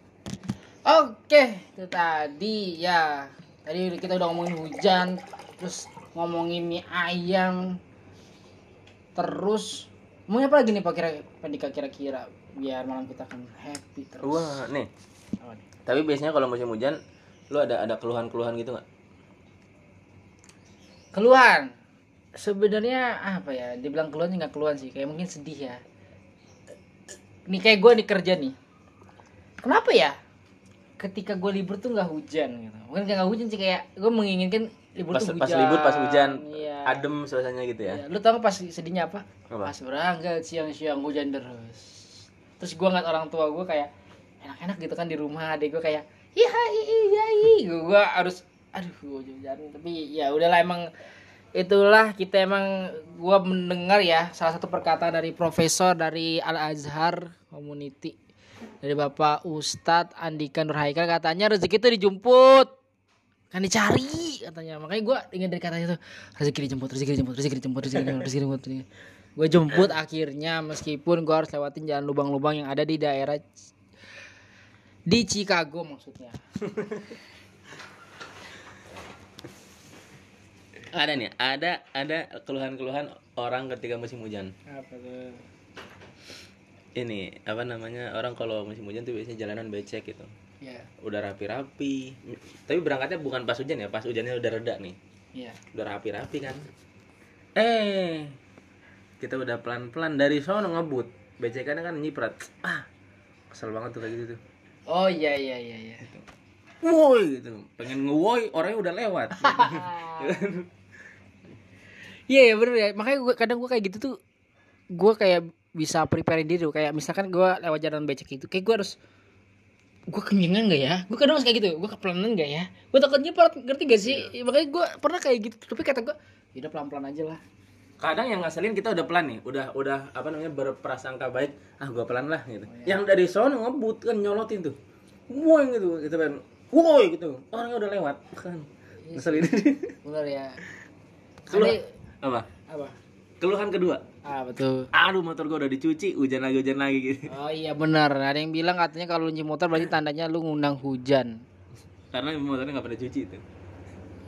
Oke, itu tadi ya. Tadi kita udah ngomongin hujan, terus ngomongin mie ayam. Terus mau apa lagi nih Pak kira Pandika kira-kira biar malam kita akan happy terus. Wah, nih. Nih? Tapi biasanya kalau musim hujan, lu ada ada keluhan-keluhan gitu nggak? Keluhan. Sebenarnya apa ya? Dibilang keluhan nggak keluhan sih, kayak mungkin sedih ya. Nih kayak gue nih kerja nih. Kenapa ya? Ketika gue libur tuh nggak hujan gitu. Mungkin nggak hujan sih kayak gue menginginkan libur Pas tuh hujan. pas libur pas hujan, Iya. adem suasananya gitu ya. Iya. Lu tau gak pas sedihnya apa? Apa? Pas berangkat siang-siang hujan terus. Terus gue ngeliat orang tua gue kayak enak-enak gitu kan di rumah adek gue kayak iya iya iya gue harus aduh gue hujan tapi ya udahlah emang itulah kita emang gue mendengar ya salah satu perkataan dari profesor dari Al Azhar Community dari Bapak Ustadz Andika Nurhaikal katanya rezeki itu dijemput. Kan dicari katanya. Makanya gue ingat dari katanya tuh rezeki dijemput rezeki dijemput rezeki dijemput rezeki dijemput rezeki dijemput. Gue jemput akhirnya meskipun gue harus lewatin jalan lubang-lubang yang ada di daerah di Chicago maksudnya. Ada nih, ada ada keluhan-keluhan orang ketika musim hujan. apa tuh Ini apa namanya? Orang kalau musim hujan tuh biasanya jalanan becek gitu. ya Udah rapi-rapi. Tapi berangkatnya bukan pas hujan ya, pas hujannya udah reda nih. ya Udah rapi-rapi kan. Eh, kita udah pelan-pelan dari sono ngebut. Becekannya kan nyiprat. Ah, kesel banget tuh kayak gitu tuh. oh iya iya iya iya Woi gitu, pengen ngewoi orangnya udah lewat. [laughs] Iya ya bener ya makanya gua kadang gue kayak gitu tuh gue kayak bisa prepare diri kayak misalkan gue lewat jalan becek itu kayak gue harus gue kenyangan gak ya gue kadang harus kayak gitu gue kepelanan gak ya gue takutnya part ngerti gak sih makanya gue pernah kayak gitu tapi kata gue udah pelan pelan aja lah Kadang yang ngaselin kita udah pelan nih, udah udah apa namanya berprasangka baik, ah gua pelan lah gitu. Yang dari sono ngebut kan nyolotin tuh. Woi gitu, gitu kan. Woi gitu. Orangnya udah lewat kan. Ngeselin. bener ya Ada- apa? apa Keluhan kedua. Ah betul Aduh motor gua udah dicuci, hujan lagi hujan lagi gitu. oh iya benar ada yang bilang katanya kalau nyuci motor berarti tandanya lu ngundang hujan Karena motornya nggak pada cuci itu.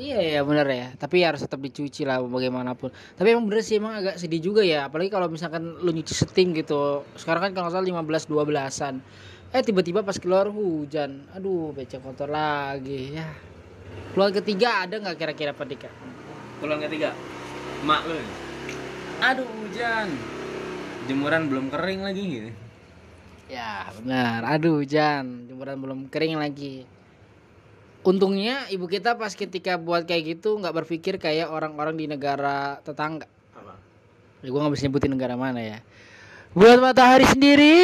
Iya ya bener ya, tapi harus tetap dicuci lah bagaimanapun. Tapi emang bener sih emang agak sedih juga ya, apalagi kalau misalkan lu nyuci seting gitu. Sekarang kan kalau salah 15 12-an. Eh tiba-tiba pas keluar hujan. Aduh, becek kotor lagi ya. Keluar ketiga ada nggak kira-kira Pak Dika? Keluhan ketiga. Mak lu. Aduh hujan. Jemuran belum kering lagi gitu. Ya benar, aduh hujan, jemuran belum kering lagi. Untungnya ibu kita pas ketika buat kayak gitu nggak berpikir kayak orang-orang di negara tetangga. Apa? Ya, gue gak bisa nyebutin negara mana ya. Buat matahari sendiri.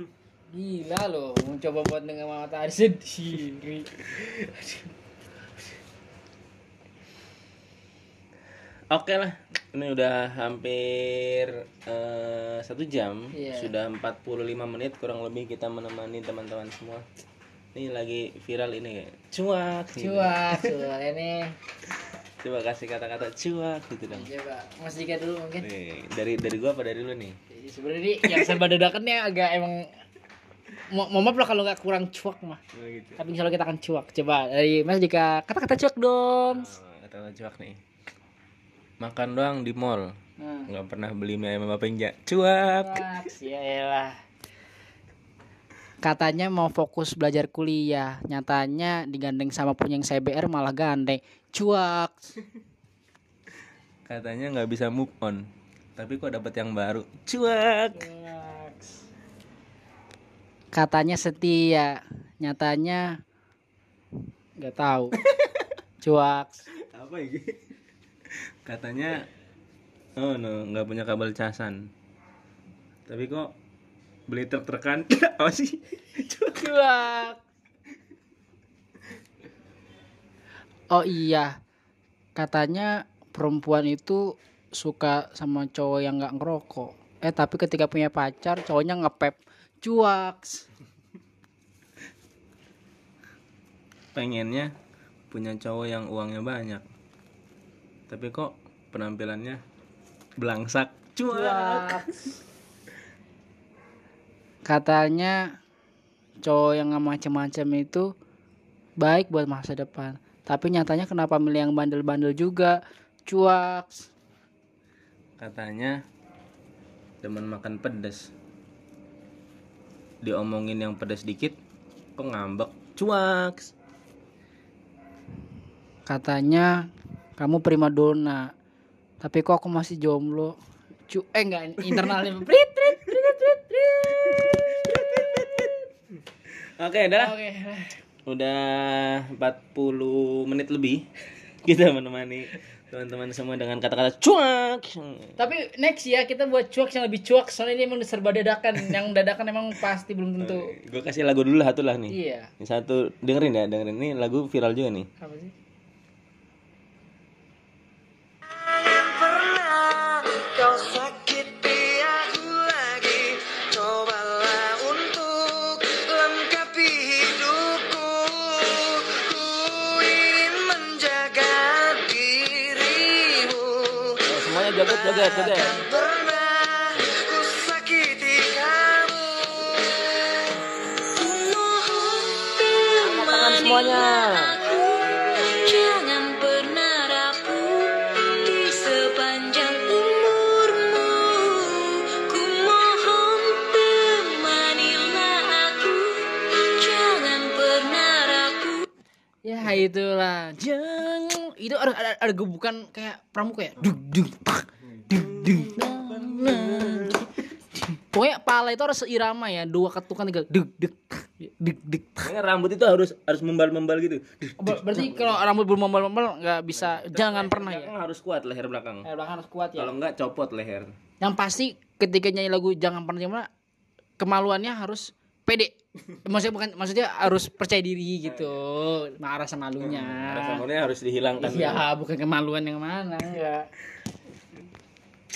[laughs] Gila loh, mau coba buat dengan matahari [laughs] sendiri. [laughs] Oke lah, ini udah hampir eh, satu jam, Iya. sudah 45 menit kurang lebih kita menemani teman-teman semua. Ini lagi viral ini kayak cuak. gitu. Cuak, cuak ini. Coba kasih kata-kata cuak gitu dong. Coba Mas Dika dulu mungkin. Nih, dari dari gua apa dari lu nih? Sebenarnya yang serba dadakan nih agak emang Mo mohon maaf lah kalau nggak kurang cuak mah. Oh, gitu. Tapi insya Allah kita akan cuak. Coba dari Mas Dika kata-kata cuak dong. Oh, kata-kata cuak nih. Makan doang di mall, Nah. nggak pernah beli mie ayam sama pengja. Cuak. Cuak, yaelah. Katanya mau fokus belajar kuliah, nyatanya digandeng sama punya yang CBR malah gandeng. Cuak. Katanya nggak bisa move on, tapi kok dapat yang baru. Cuak. Katanya setia, nyatanya nggak tahu. [laughs] Cuak. Apa ini? Katanya oh no nggak punya kabel casan tapi kok beli truk trukan [coughs] apa sih Cuak. Oh iya, katanya perempuan itu suka sama cowok yang nggak ngerokok. Eh tapi ketika punya pacar cowoknya ngepep. Cuak. pengennya punya cowok yang uangnya banyak tapi kok penampilannya belangsak cuak Katanya cowok yang nggak macem-macem itu baik buat masa depan. Tapi nyatanya kenapa milih yang bandel-bandel juga? Cuak. katanya demen makan pedas diomongin yang pedas dikit kok ngambek cuak Katanya kamu prima dona. Tapi kok aku masih jomblo? Cu eh enggak internalnya. [laughs] Prit, prit, prit, prit, oke udah Oke. udah 40 menit lebih [laughs] kita menemani teman-teman semua dengan kata-kata cuak Tapi next ya kita buat cuak yang lebih cuak soalnya ini emang serba dadakan. [laughs] yang dadakan emang pasti belum tentu. gue kasih lagu dulu satu lah nih Iya. Ini satu dengerin ya dengerin ini lagu viral juga nih Apa sih? Temanilah aku. Jangan pernah rapuh Ya itulah. Jangan itu ada ada, ada gebukan kayak pramuka ya. Dug dug nah. Pokoknya pala itu harus seirama ya, dua ketukan tiga tak, dug dug. tak. Pokoknya rambut itu harus harus membal-membal gitu Ber- Berarti kalau rambut belum membal-membal nggak bisa, jangan pernah ya. harus kuat leher belakang Eh, belakang harus kuat ya. kalau enggak copot leher Yang pasti ketika nyanyi lagu jangan pernah gimana kemaluannya harus pede. Maksudnya bukan maksudnya harus percaya diri gitu. Nah, rasa malunya. rasa malunya harus dihilangkan Iya, bukan kemaluan yang mana ya.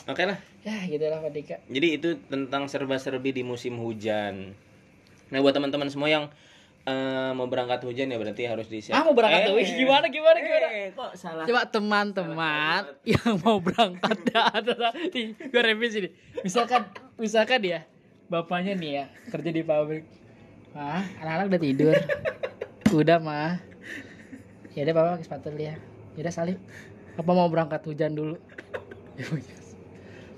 Oke lah Ya, gitu lah Pak Dika. jadi itu tentang serba-serbi di musim hujan nah buat teman-teman semua yang eh, mau berangkat hujan ya berarti harus disiap Ah, mau berangkat tuh. Eh, Gimana gimana gimana? eh, kok salah Coba teman-teman yang mau berangkat [laughs] dah, nih, gue revisi nih. Misalkan, misalkan ya, bapaknya nih ya kerja di pabrik. Mah, anak-anak udah tidur. Udah mah. Ya udah bapak pakai sepatu dulu ya. Ya udah salib. Apa mau berangkat hujan dulu?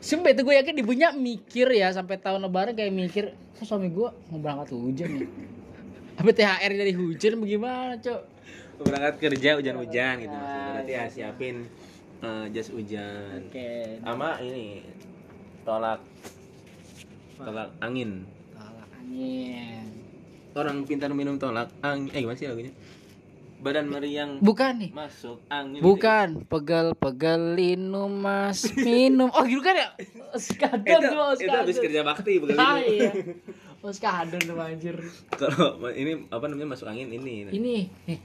Sumpah itu gue yakin ibunya mikir ya sampai tahun lebaran kayak mikir, kok suami gue mau berangkat hujan ya? [laughs] Apa THR dari hujan bagaimana, Cok? berangkat kerja hujan-hujan gitu berarti ya siapin eh, jas hujan Oke. sama ini tolak tolak angin Tolak angin. orang pintar minum tolak angin eh gimana sih lagunya badan meriang Bukan nih. masuk angin Bukan, pegel pegelin mas minum. Oh, gitu kan ya? [laughs] Oskadon itu, tuh, itu habis kerja bakti bukan Ah, gitu. iya. [laughs] Oskadon tuh anjir. kalau ini apa namanya masuk angin ini Ini nih.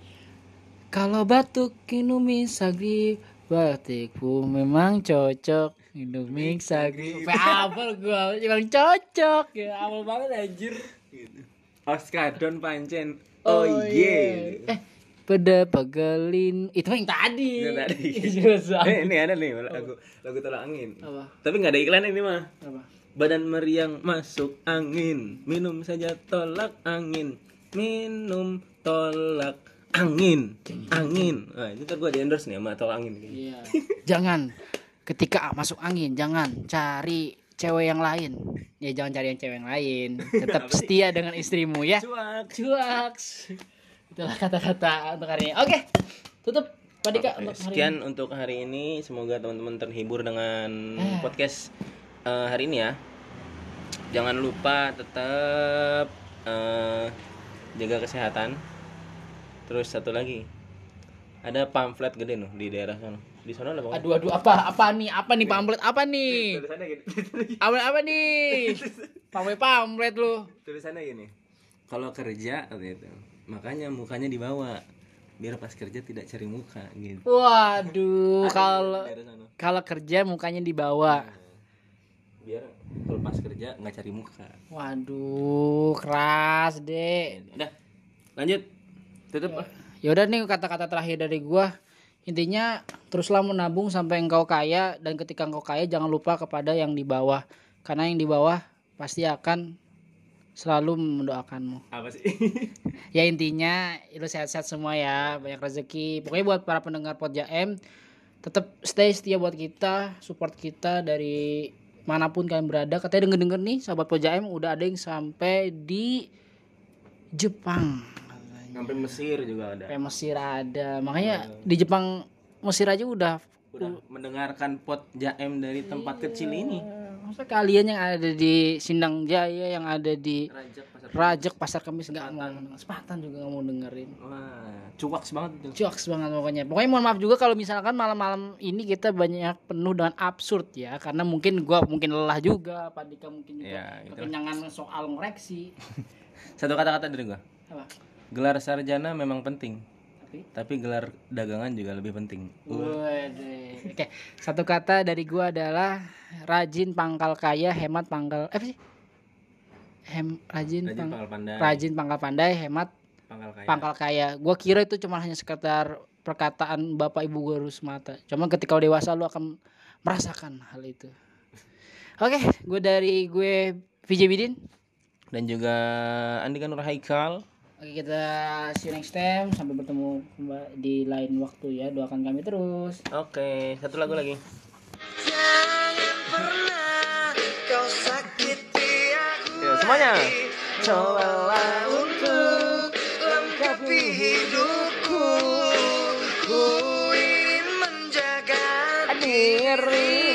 Kalau batuk minumi sagri batikku memang cocok minumi sagri. Apa gua emang cocok ya awal banget anjir. Oskadon pancen oh, iya Eh, pada pegelin itu yang tadi. Itu tadi. [laughs] Jelas eh, ini ada nih lagu lagu tolak angin Apa? tapi nggak ada iklan ini mah Apa? badan meriang masuk angin minum saja tolak angin minum tolak angin angin nah, itu ntar gue di endorse nih sama tolak angin Iya. jangan ketika masuk angin jangan cari cewek yang lain. Ya jangan cari yang cewek yang lain. [laughs] Tetap setia dengan istrimu ya. cuak Cuak. Itulah kata-kata untuk hari ini. Oke. Tutup Pak Dika Oke, untuk hari sekian ini. untuk hari ini semoga teman-teman terhibur dengan Eh. podcast eh, hari ini ya jangan lupa tetap eh, jaga kesehatan terus satu lagi ada pamflet gede noh di daerah sana di sana ada pamflet Aduh aduh apa apa nih? Apa nih pamflet? Apa nih? tulisannya gini Apa apa nih? [laughs] Pamflet pamflet lu. tulisannya gini kalau kerja gitu makanya mukanya dibawa biar pas kerja tidak cari muka gitu Waduh, kalau kalau kerja mukanya dibawa. biar kalau pas kerja nggak cari muka Waduh, keras, Dek. udah lanjut tutup ah. Yaudah nih kata-kata terakhir dari gua. Intinya teruslah menabung sampai engkau kaya dan ketika engkau kaya jangan lupa kepada yang di bawah. Karena yang di bawah pasti akan selalu mendoakanmu. apa sih [laughs] Ya intinya lu sehat-sehat semua ya, banyak rezeki. Pokoknya buat para pendengar Pod M tetap stay setia buat kita, support kita dari mana pun kalian berada. Katanya denger-denger nih sahabat Pod M udah ada yang sampai di Jepang. sampai Mesir juga ada Sampai Mesir ada. Makanya di Jepang Mesir aja udah udah mendengarkan pot jaem dari tempat kecil ini Masa kalian yang ada di Sindang Jaya, yang ada di rajak pasar Rajek Pasar Kamis nggak mau. Sepatan juga nggak mau dengerin. wah cuaks banget itu Jokes banget pokoknya. Pokoknya mohon maaf juga kalau misalkan malam-malam ini kita banyak penuh dengan absurd ya. Karena mungkin gua mungkin lelah juga, Pak Dika mungkin juga Ya, gitu. kekenyangan soal ngoreksi. [laughs] satu kata-kata dari gua Apa? gelar sarjana memang penting Tapi tapi gelar dagangan juga lebih penting Waduh. [laughs] Oke, satu kata dari gua adalah rajin pangkal kaya, hemat pangkal eh apa sih? Hem, rajin, rajin pang- pangkal pandai rajin pangkal pandai, hemat pangkal kaya pangkal kaya. Gua kira itu cuma hanya sekedar perkataan bapak ibu guru semata. Cuma ketika udah dewasa lu akan merasakan hal itu. [laughs] Oke, gue dari gue VJ Bidin. dan juga Andika Nur Haikal Oke, kita see you next time. Sampai bertemu di lain waktu ya. Doakan kami terus. oke satu lagu lagi Jangan pernah kau sakiti aku Yuk, semuanya. Cobalah untuk lengkapi hidupku Ku ingin menjaga dirimu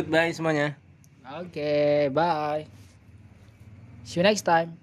goodbye semuanya Oke, bye. See you next time.